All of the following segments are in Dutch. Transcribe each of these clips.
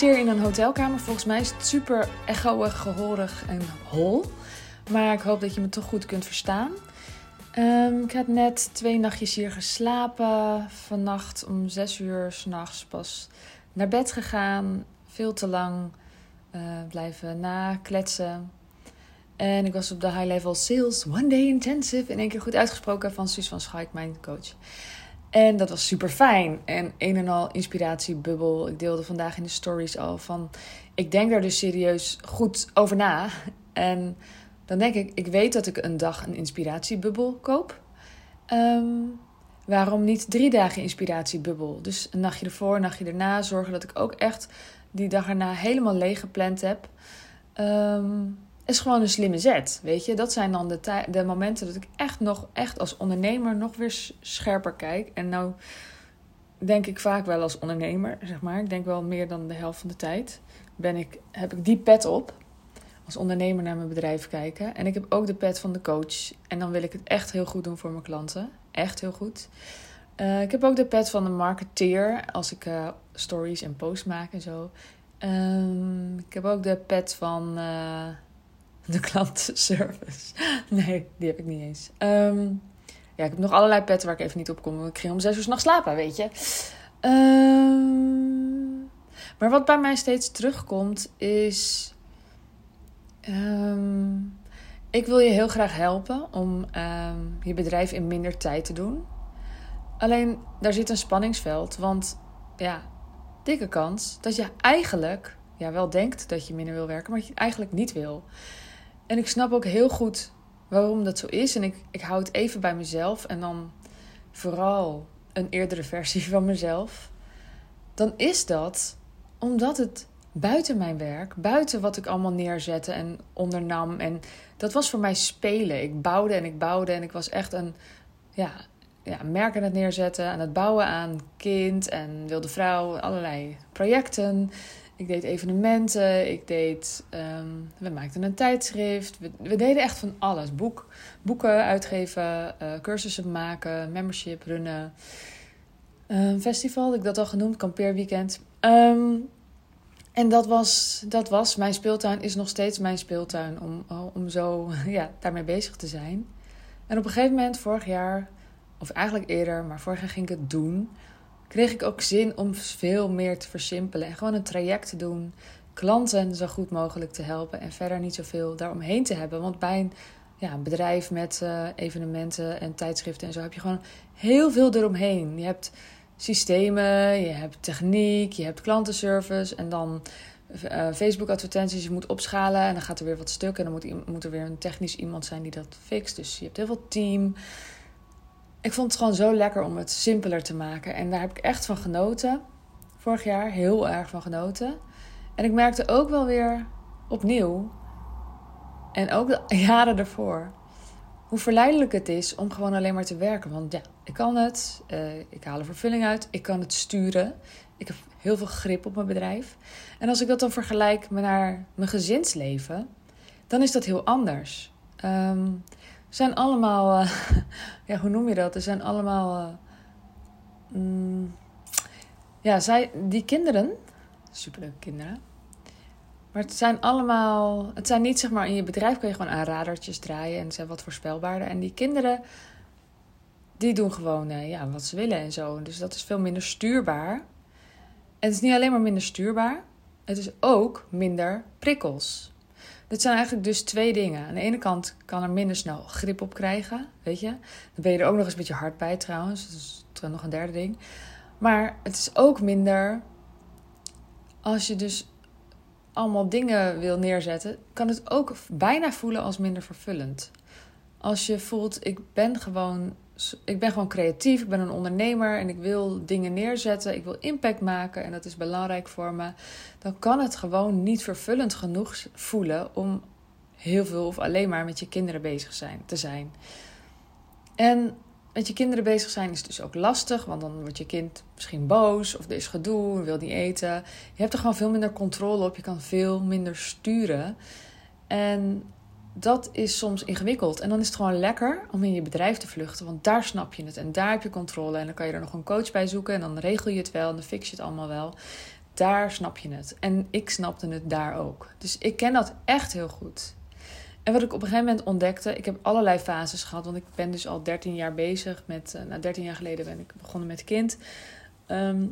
verkeer in een hotelkamer. Volgens mij is het super echoig, gehoorig en hol. Maar ik hoop dat je me toch goed kunt verstaan. Um, ik heb net twee nachtjes hier geslapen. Vannacht om zes uur s'nachts pas naar bed gegaan. Veel te lang uh, blijven nakletsen. En ik was op de High Level Sales One Day Intensive. In één keer goed uitgesproken van Suus van Schaik, mijn coach. En dat was super fijn. En een en al inspiratiebubbel. Ik deelde vandaag in de stories al van. Ik denk daar dus serieus goed over na. En dan denk ik, ik weet dat ik een dag een inspiratiebubbel koop. Um, waarom niet drie dagen inspiratiebubbel? Dus een nachtje ervoor, een nachtje erna. Zorgen dat ik ook echt die dag erna helemaal leeg gepland heb. Um, is gewoon een slimme zet. Weet je, dat zijn dan de, de momenten dat ik echt nog, echt als ondernemer nog weer scherper kijk. En nou denk ik vaak wel als ondernemer, zeg maar. Ik denk wel meer dan de helft van de tijd. Ben ik, heb ik die pet op. Als ondernemer naar mijn bedrijf kijken. En ik heb ook de pet van de coach. En dan wil ik het echt heel goed doen voor mijn klanten. Echt heel goed. Uh, ik heb ook de pet van de marketeer. Als ik uh, stories en posts maak en zo. Um, ik heb ook de pet van. Uh, de klantenservice. Nee, die heb ik niet eens. Um, ja, ik heb nog allerlei petten waar ik even niet op kom. Ik ging om zes uur s'nachts slapen, weet je. Um, maar wat bij mij steeds terugkomt is... Um, ik wil je heel graag helpen om je bedrijf in minder tijd te doen. Alleen, daar zit een spanningsveld. Want ja, dikke kans dat je eigenlijk ja, wel denkt dat je minder wil werken, maar je eigenlijk niet wil. En ik snap ook heel goed waarom dat zo is. En ik, ik hou het even bij mezelf. En dan vooral een eerdere versie van mezelf. Dan is dat omdat het buiten mijn werk, buiten wat ik allemaal neerzette en ondernam. En dat was voor mij spelen. Ik bouwde en ik bouwde. En ik was echt een ja, ja, merk aan het neerzetten, aan het bouwen aan kind en wilde vrouw, allerlei projecten. Ik deed evenementen, ik deed, um, we maakten een tijdschrift. We, deden echt van alles. Boek, boeken uitgeven, uh, cursussen maken, membership runnen. Um, festival, had ik dat al genoemd, kampeerweekend. Um, en dat was, dat was, mijn speeltuin is nog steeds mijn speeltuin om, om zo ja, daarmee bezig te zijn. En op een gegeven moment, vorig jaar, of eigenlijk eerder, maar vorig jaar ging ik het doen kreeg ik ook zin om veel meer te versimpelen en gewoon een traject te doen. Klanten zo goed mogelijk te helpen en verder niet zoveel daaromheen te hebben. Want bij een, ja, een bedrijf met uh, evenementen en tijdschriften en zo heb je gewoon heel veel eromheen. Je hebt systemen, je hebt techniek, je hebt klantenservice en dan uh, Facebook-advertenties. Je moet opschalen en dan gaat er weer wat stuk en dan moet, moet er weer een technisch iemand zijn die dat fixt. Dus je hebt heel veel team ik vond het gewoon zo lekker om het simpeler te maken. En daar heb ik echt van genoten. Vorig jaar heel erg van genoten. En ik merkte ook wel weer opnieuw. En ook de jaren ervoor. Hoe verleidelijk het is om gewoon alleen maar te werken. Want ja, ik kan het. Uh, ik haal er vervulling uit. Ik kan het sturen. Ik heb heel veel grip op mijn bedrijf. En als ik dat dan vergelijk met naar mijn gezinsleven, dan is dat heel anders. Um, zijn allemaal, uh, ja, hoe noem je dat? Er zijn allemaal, uh, mm, ja, zij, die kinderen, superleuke kinderen. Maar het zijn allemaal, het zijn niet zeg maar in je bedrijf kun je gewoon aan radertjes draaien en zijn wat voorspelbaarder. En die kinderen, die doen gewoon uh, ja, wat ze willen en zo. Dus dat is veel minder stuurbaar. En het is niet alleen maar minder stuurbaar, het is ook minder prikkels. Dit zijn eigenlijk dus twee dingen. Aan de ene kant kan er minder snel grip op krijgen, weet je. Dan ben je er ook nog eens een beetje hard bij trouwens. Dat is nog een derde ding. Maar het is ook minder... Als je dus allemaal dingen wil neerzetten... kan het ook bijna voelen als minder vervullend. Als je voelt, ik ben gewoon ik ben gewoon creatief, ik ben een ondernemer en ik wil dingen neerzetten, ik wil impact maken en dat is belangrijk voor me, dan kan het gewoon niet vervullend genoeg voelen om heel veel of alleen maar met je kinderen bezig zijn, te zijn. En met je kinderen bezig zijn is dus ook lastig, want dan wordt je kind misschien boos of er is gedoe, wil niet eten. Je hebt er gewoon veel minder controle op, je kan veel minder sturen. En dat is soms ingewikkeld. En dan is het gewoon lekker om in je bedrijf te vluchten. Want daar snap je het en daar heb je controle. En dan kan je er nog een coach bij zoeken. En dan regel je het wel en dan fix je het allemaal wel. daar snap je het. En ik snapte het daar ook. Dus ik ken dat echt heel goed. En wat ik op een gegeven moment ontdekte, ik heb allerlei fases gehad, want ik ben dus al 13 jaar bezig met, uh, nou 13 jaar geleden ben ik begonnen met kind. Ehm,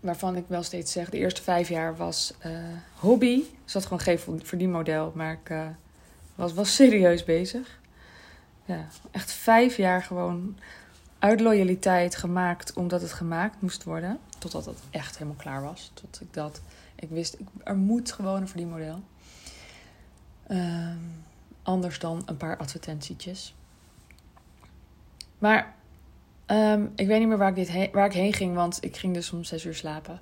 waarvan ik wel steeds zeg, de eerste vijf jaar was uh, hobby. Ik zat gewoon geen verdienmodel, maar ik uh, was, was serieus bezig. Ja, echt vijf jaar gewoon uit loyaliteit gemaakt, omdat het gemaakt moest worden. Totdat het echt helemaal klaar was. Tot ik dat, ik wist, er moet gewoon een verdienmodel. Uh, anders dan een paar advertentietjes. Maar um, ik weet niet meer waar ik, dit waar ik heen ging, want ik ging dus om zes uur slapen.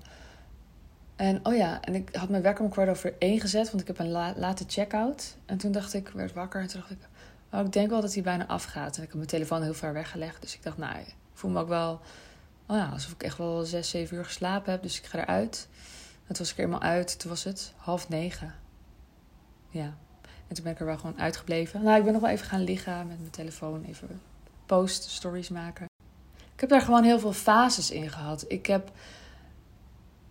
En oh ja, en ik had mijn wekker om kwart over één gezet, want ik heb een la late check-out. En toen dacht ik, werd wakker en toen dacht ik, oh, ik denk wel dat hij bijna afgaat. En ik heb mijn telefoon heel ver weggelegd, dus ik dacht, nou, ik voel me ook wel, oh ja, alsof ik echt wel zes, zeven uur geslapen heb. Dus ik ga eruit. Het was ik er helemaal uit. Toen was het half negen. Ja. En toen ben ik er wel gewoon uitgebleven. Nou, ik ben nog wel even gaan liggen met mijn telefoon. Even post stories maken. Ik heb daar gewoon heel veel fases in gehad. Ik heb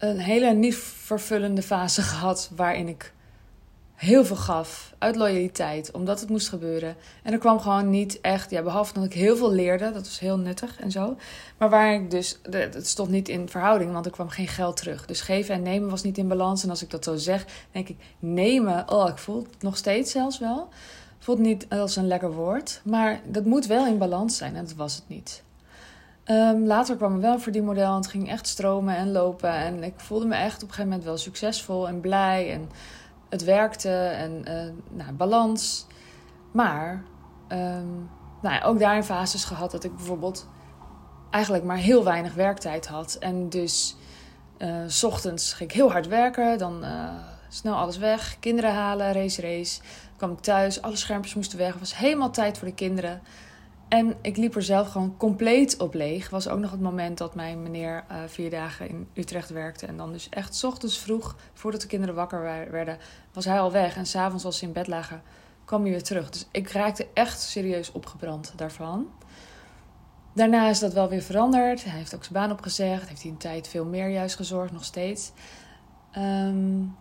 een hele niet vervullende fase gehad waarin ik heel veel gaf uit loyaliteit, omdat het moest gebeuren. En er kwam gewoon niet echt, ja, behalve dat ik heel veel leerde, dat was heel nuttig en zo. Maar waar ik dus, het stond niet in verhouding, want er kwam geen geld terug. Dus geven en nemen was niet in balans. En als ik dat zo zeg, denk ik, nemen, oh, ik voel het nog steeds zelfs wel. Voelt niet als een lekker woord, maar dat moet wel in balans zijn en dat was het niet. Um, later kwam er wel een verdienmodel en het ging echt stromen en lopen. En ik voelde me echt op een gegeven moment wel succesvol en blij. En het werkte en uh, nou, balans. Maar um, nou ja, ook daarin fases gehad dat ik bijvoorbeeld eigenlijk maar heel weinig werktijd had. En dus s ochtends ging ik heel hard werken, dan uh, snel alles weg, kinderen halen, race, race. Dan kwam ik thuis, alle schermpjes moesten weg. Het was helemaal tijd voor de kinderen. En ik liep er zelf gewoon compleet op leeg. Was ook nog het moment dat mijn meneer uh, vier dagen in Utrecht werkte. En dan dus echt ochtends vroeg, voordat de kinderen wakker werden, was hij al weg. En s'avonds als ze in bed lagen, kwam hij weer terug. Dus ik raakte echt serieus opgebrand daarvan. Daarna is dat wel weer veranderd. Hij heeft ook zijn baan opgezegd. Heeft hij een tijd veel meer juist gezorgd, nog steeds. Um,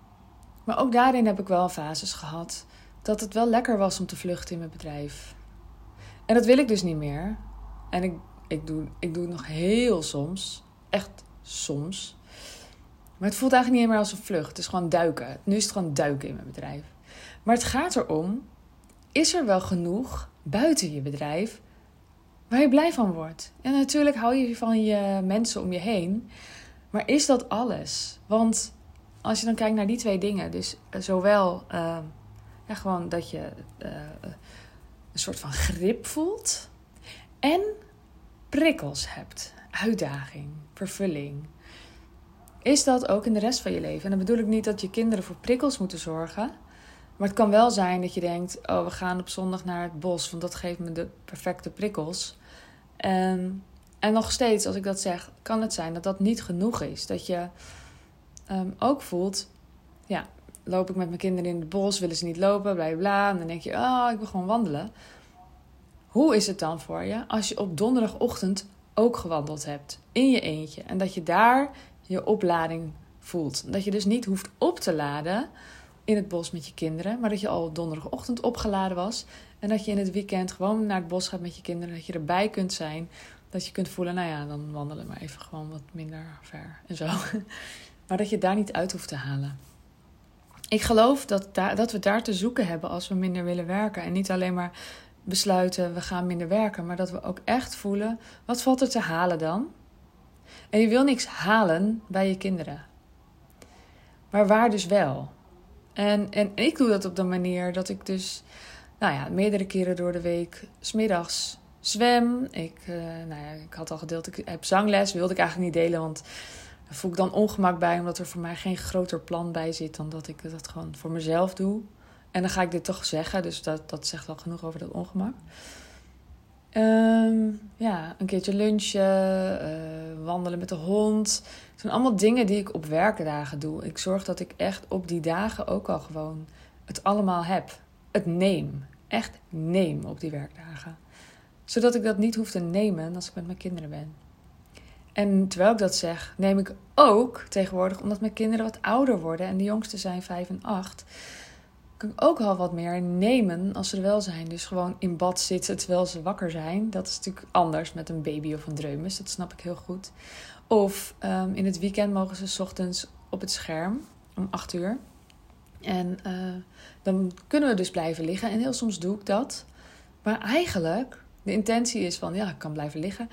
maar ook daarin heb ik wel fases gehad. Dat het wel lekker was om te vluchten in mijn bedrijf. En dat wil ik dus niet meer. En ik, ik, doe, ik doe het nog heel soms. Echt soms. Maar het voelt eigenlijk niet meer als een vlucht. Het is gewoon duiken. Nu is het gewoon duiken in mijn bedrijf. Maar het gaat erom: is er wel genoeg buiten je bedrijf waar je blij van wordt? En natuurlijk hou je van je mensen om je heen. Maar is dat alles? Want als je dan kijkt naar die twee dingen, dus zowel uh, ja, gewoon dat je uh, een soort van grip voelt en prikkels hebt, uitdaging, vervulling. Is dat ook in de rest van je leven? En dan bedoel ik niet dat je kinderen voor prikkels moeten zorgen. Maar het kan wel zijn dat je denkt: oh, we gaan op zondag naar het bos, want dat geeft me de perfecte prikkels. En, en nog steeds, als ik dat zeg, kan het zijn dat dat niet genoeg is. Dat je um, ook voelt: ja, loop ik met mijn kinderen in het bos, willen ze niet lopen, bla bla. En dan denk je, oh, ik wil gewoon wandelen. Hoe is het dan voor je als je op donderdagochtend ook gewandeld hebt in je eentje en dat je daar je oplading voelt? Dat je dus niet hoeft op te laden in het bos met je kinderen, maar dat je al donderdagochtend opgeladen was en dat je in het weekend gewoon naar het bos gaat met je kinderen, dat je erbij kunt zijn, dat je kunt voelen, nou ja, dan wandelen maar even gewoon wat minder ver en zo. Maar dat je daar niet uit hoeft te halen ik geloof dat, dat we daar te zoeken hebben als we minder willen werken. En niet alleen maar besluiten, we gaan minder werken. Maar dat we ook echt voelen, wat valt er te halen dan? En je wil niks halen bij je kinderen. Maar waar dus wel? En, en ik doe dat op de manier dat ik dus, nou ja, meerdere keren door de week, smiddags zwem. Ik, uh, nou ja, ik had al gedeeld, ik heb zangles, wilde ik eigenlijk niet delen, want daar voel ik dan ongemak bij, omdat er voor mij geen groter plan bij zit dan dat ik dat gewoon voor mezelf doe. En dan ga ik dit toch zeggen, dus dat, dat zegt wel genoeg over dat ongemak. Um, ja, een keertje lunchen, uh, wandelen met de hond. Het zijn allemaal dingen die ik op werkdagen doe. Ik zorg dat ik echt op die dagen ook al gewoon het allemaal heb. Het neem. Echt neem op die werkdagen. Zodat ik dat niet hoef te nemen als ik met mijn kinderen ben. En terwijl ik dat zeg, neem ik ook tegenwoordig, omdat mijn kinderen wat ouder worden en de jongste zijn vijf en acht, kan ik ook al wat meer nemen als ze er wel zijn. Dus gewoon in bad zitten terwijl ze wakker zijn. Dat is natuurlijk anders met een baby of een dreumes, dat snap ik heel goed. Of ehm, in het weekend mogen ze ochtends op het scherm om acht uur. En uh, dan kunnen we dus blijven liggen. En heel soms doe ik dat. Maar eigenlijk, de intentie is van ja, ik kan blijven liggen.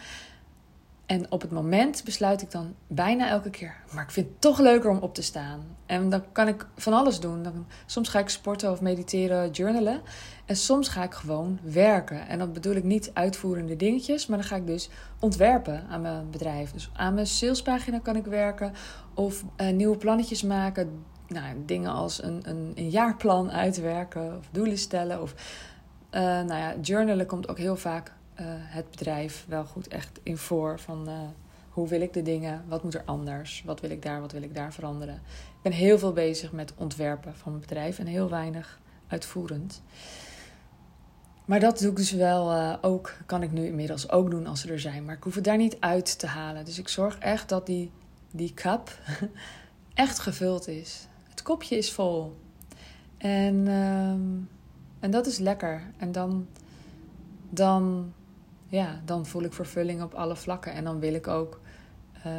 En op het moment besluit ik dan bijna elke keer, maar ik vind het toch leuker om op te staan. En dan kan ik van alles doen. Dan, soms ga ik sporten of mediteren, journalen. En soms ga ik gewoon werken. En dan bedoel ik niet uitvoerende dingetjes, maar dan ga ik dus ontwerpen aan mijn bedrijf. Dus aan mijn salespagina kan ik werken of uh, nieuwe plannetjes maken. Nou, dingen als een, een, een jaarplan uitwerken of doelen stellen. Of uh, nou ja, journalen komt ook heel vaak uh, het bedrijf wel goed echt in voor. Van uh, hoe wil ik de dingen? Wat moet er anders? Wat wil ik daar? Wat wil ik daar veranderen? Ik ben heel veel bezig met ontwerpen van mijn bedrijf en heel weinig uitvoerend. Maar dat doe ik dus wel uh, ook, kan ik nu inmiddels ook doen als ze er zijn. Maar ik hoef het daar niet uit te halen. Dus ik zorg echt dat die, die cup echt gevuld is. Het kopje is vol. En, uh, en dat is lekker. En dan, dan ja, dan voel ik vervulling op alle vlakken. En dan wil ik ook, uh,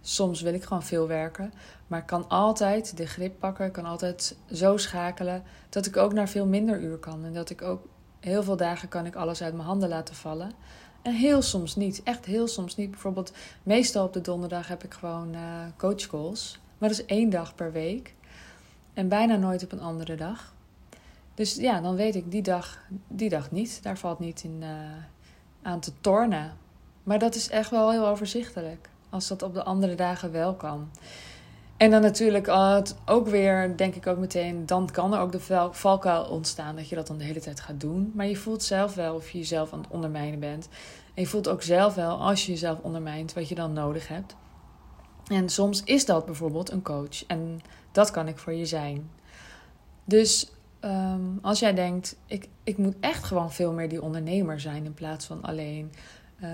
soms wil ik gewoon veel werken. Maar ik kan altijd de grip pakken. Ik kan altijd zo schakelen dat ik ook naar veel minder uur kan. En dat ik ook heel veel dagen kan ik alles uit mijn handen laten vallen. En heel soms niet. Echt heel soms niet. Bijvoorbeeld, meestal op de donderdag heb ik gewoon uh, coachcalls. Maar dat is één dag per week. En bijna nooit op een andere dag. Dus ja, dan weet ik die dag, die dag niet. Daar valt niet in, uh, aan te tornen. Maar dat is echt wel heel overzichtelijk. Als dat op de andere dagen wel kan. En dan natuurlijk ook weer, denk ik ook meteen, dan kan er ook de valkuil ontstaan dat je dat dan de hele tijd gaat doen. Maar je voelt zelf wel of je jezelf aan het ondermijnen bent. En je voelt ook zelf wel, als je jezelf ondermijnt, wat je dan nodig hebt. En soms is dat bijvoorbeeld een coach. En dat kan ik voor je zijn. Dus um, als jij denkt, ik, ik moet echt gewoon veel meer die ondernemer zijn in plaats van alleen uh,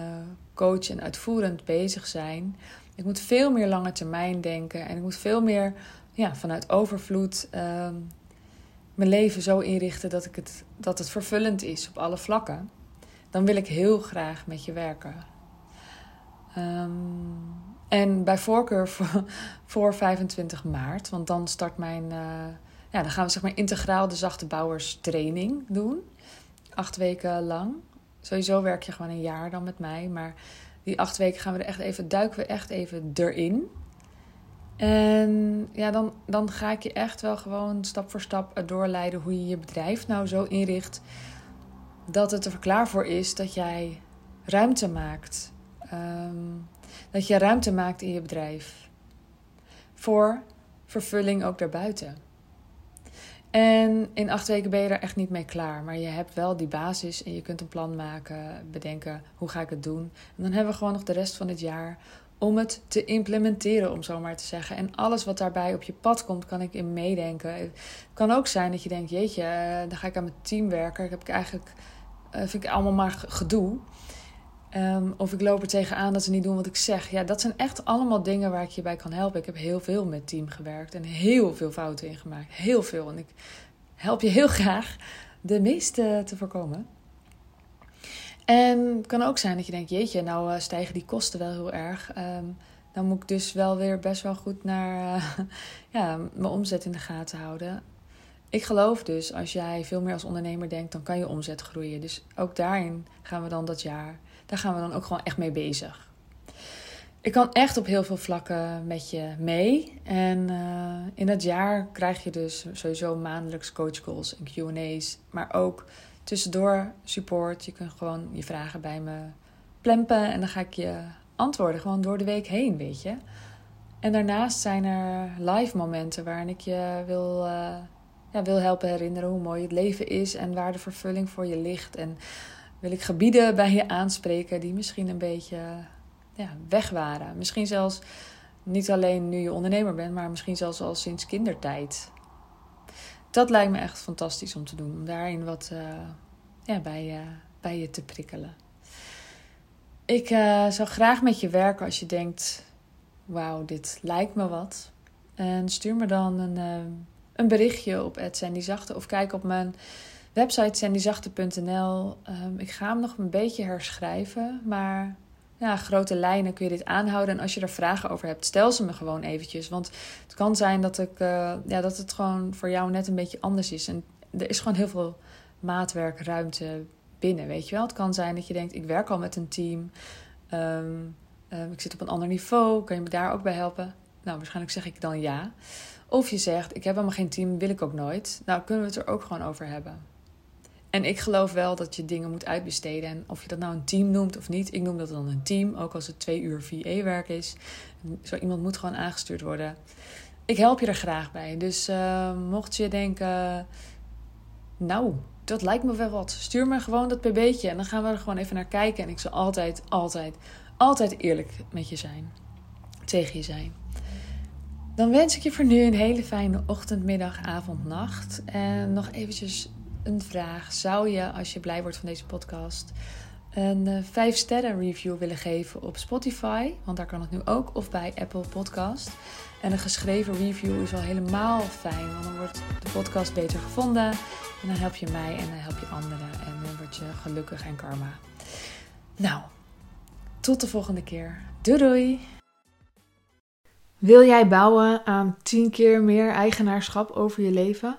coach en uitvoerend bezig zijn. Ik moet veel meer lange termijn denken en ik moet veel meer ja, vanuit overvloed um, mijn leven zo inrichten dat, ik het, dat het vervullend is op alle vlakken. Dan wil ik heel graag met je werken. Um, en bij voorkeur voor, voor 25 maart, want dan start mijn. Uh, ja, dan gaan we zeg maar integraal de zachte bouwers training doen. Acht weken lang. Sowieso werk je gewoon een jaar dan met mij. Maar die acht weken gaan we er echt even, duiken we echt even erin. En ja, dan, dan ga ik je echt wel gewoon stap voor stap doorleiden hoe je je bedrijf nou zo inricht. Dat het er klaar voor is dat jij ruimte maakt. Um, dat je ruimte maakt in je bedrijf. Voor vervulling ook daarbuiten. En in acht weken ben je er echt niet mee klaar. Maar je hebt wel die basis en je kunt een plan maken, bedenken hoe ga ik het doen. En dan hebben we gewoon nog de rest van het jaar om het te implementeren, om zo maar te zeggen. En alles wat daarbij op je pad komt, kan ik in meedenken. Het kan ook zijn dat je denkt, jeetje, eh, dan ga ik aan mijn team werken. Ik heb ik eigenlijk, eh, vind ik allemaal maar gedoe. Um, of ik loop er tegenaan dat ze niet doen wat ik zeg. Ja, dat zijn echt allemaal dingen waar ik je bij kan helpen. Ik heb heel veel met team gewerkt en heel veel fouten ingemaakt. Heel veel. En ik help je heel graag de meeste te voorkomen. En het kan ook zijn dat je denkt: jeetje, nou uh, stijgen die kosten wel heel erg. Um, dan moet ik dus wel weer best wel goed naar uh, ja, mijn omzet in de gaten houden. Ik geloof dus, als jij veel meer als ondernemer denkt, dan kan je omzet groeien. Dus ook daarin gaan we dan dat jaar daar gaan we dan ook gewoon echt mee bezig. Ik kan echt op heel veel vlakken met je mee. En uh, in het jaar krijg je dus sowieso maandelijks coachcalls en QA's. Maar ook tussendoor support. Je kunt gewoon je vragen bij me plempen. En dan ga ik je antwoorden gewoon door de week heen, weet je. En daarnaast zijn er live momenten waarin ik je wil, uh, ja, wil helpen herinneren hoe mooi het leven is. En waar de vervulling voor je ligt. En wil ik gebieden bij je aanspreken die misschien een beetje ja, weg waren. Misschien zelfs niet alleen nu je ondernemer bent, maar misschien zelfs al sinds kindertijd. Dat lijkt me echt fantastisch om te doen. Om daarin wat uh, ja, bij, uh, bij je te prikkelen. Ik uh, zou graag met je werken als je denkt: wauw, dit lijkt me wat. En stuur me dan een, uh, een berichtje op Zachte of kijk op mijn website sandyzachte.nl. Um, ik ga hem nog een beetje herschrijven, maar ja, grote lijnen kun je dit aanhouden. En als je er vragen over hebt, stel ze me gewoon eventjes. Want het kan zijn dat, ik, uh, ja, dat het gewoon voor jou net een beetje anders is. En er is gewoon heel veel maatwerkruimte binnen, weet je wel. Het kan zijn dat je denkt, ik werk al met een team. Um, um, ik zit op een ander niveau, kan je me daar ook bij helpen? Nou, waarschijnlijk zeg ik dan ja. Of je zegt, ik heb helemaal geen team, wil ik ook nooit. Nou, kunnen we het er ook gewoon over hebben. En ik geloof wel dat je dingen moet uitbesteden. En of je dat nou een team noemt of niet, ik noem dat dan een team. Ook als het twee uur VA-werk is. Zo iemand moet gewoon aangestuurd worden. Ik help je er graag bij. Dus uh, mocht je denken, nou, dat lijkt me wel wat. Stuur me gewoon dat pb'tje en dan gaan we er gewoon even naar kijken. En ik zal altijd, altijd, altijd eerlijk met je zijn. Tegen je zijn. Dan wens ik je voor nu een hele fijne ochtend, middag, avond, nacht. En nog eventjes een vraag. Zou je, als je blij wordt van deze podcast, een 5 eh, sterren review willen geven op Spotify? Want daar kan het nu ook. Of bij Apple Podcast. En een geschreven review is al helemaal fijn. Want dan wordt de podcast beter gevonden. En dan help je mij en dan help je anderen. En dan word je gelukkig en karma. Nou, tot de volgende keer. Doei doei! Wil jij bouwen aan 10 keer meer eigenaarschap over je leven?